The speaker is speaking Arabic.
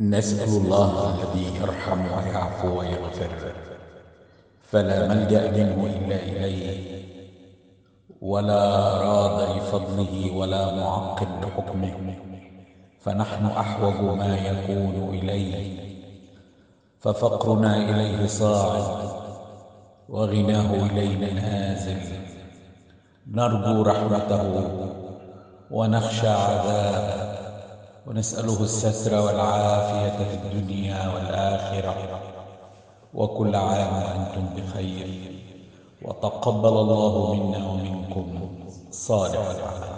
نسأل الله الذي يرحم ويعفو ويغفر. فلا ملجأ منه إلا إليه ولا راد لفضله ولا معقب لحكمه. فنحن أحوج ما يكون إليه. ففقرنا إليه صاعد وغناه إلينا نازل نرجو رحمته ونخشى عذابه. ونسأله الستر والعافية في الدنيا والآخرة. وكل عام وأنتم بخير. وتقبل الله منا ومنكم صالح الأعمال.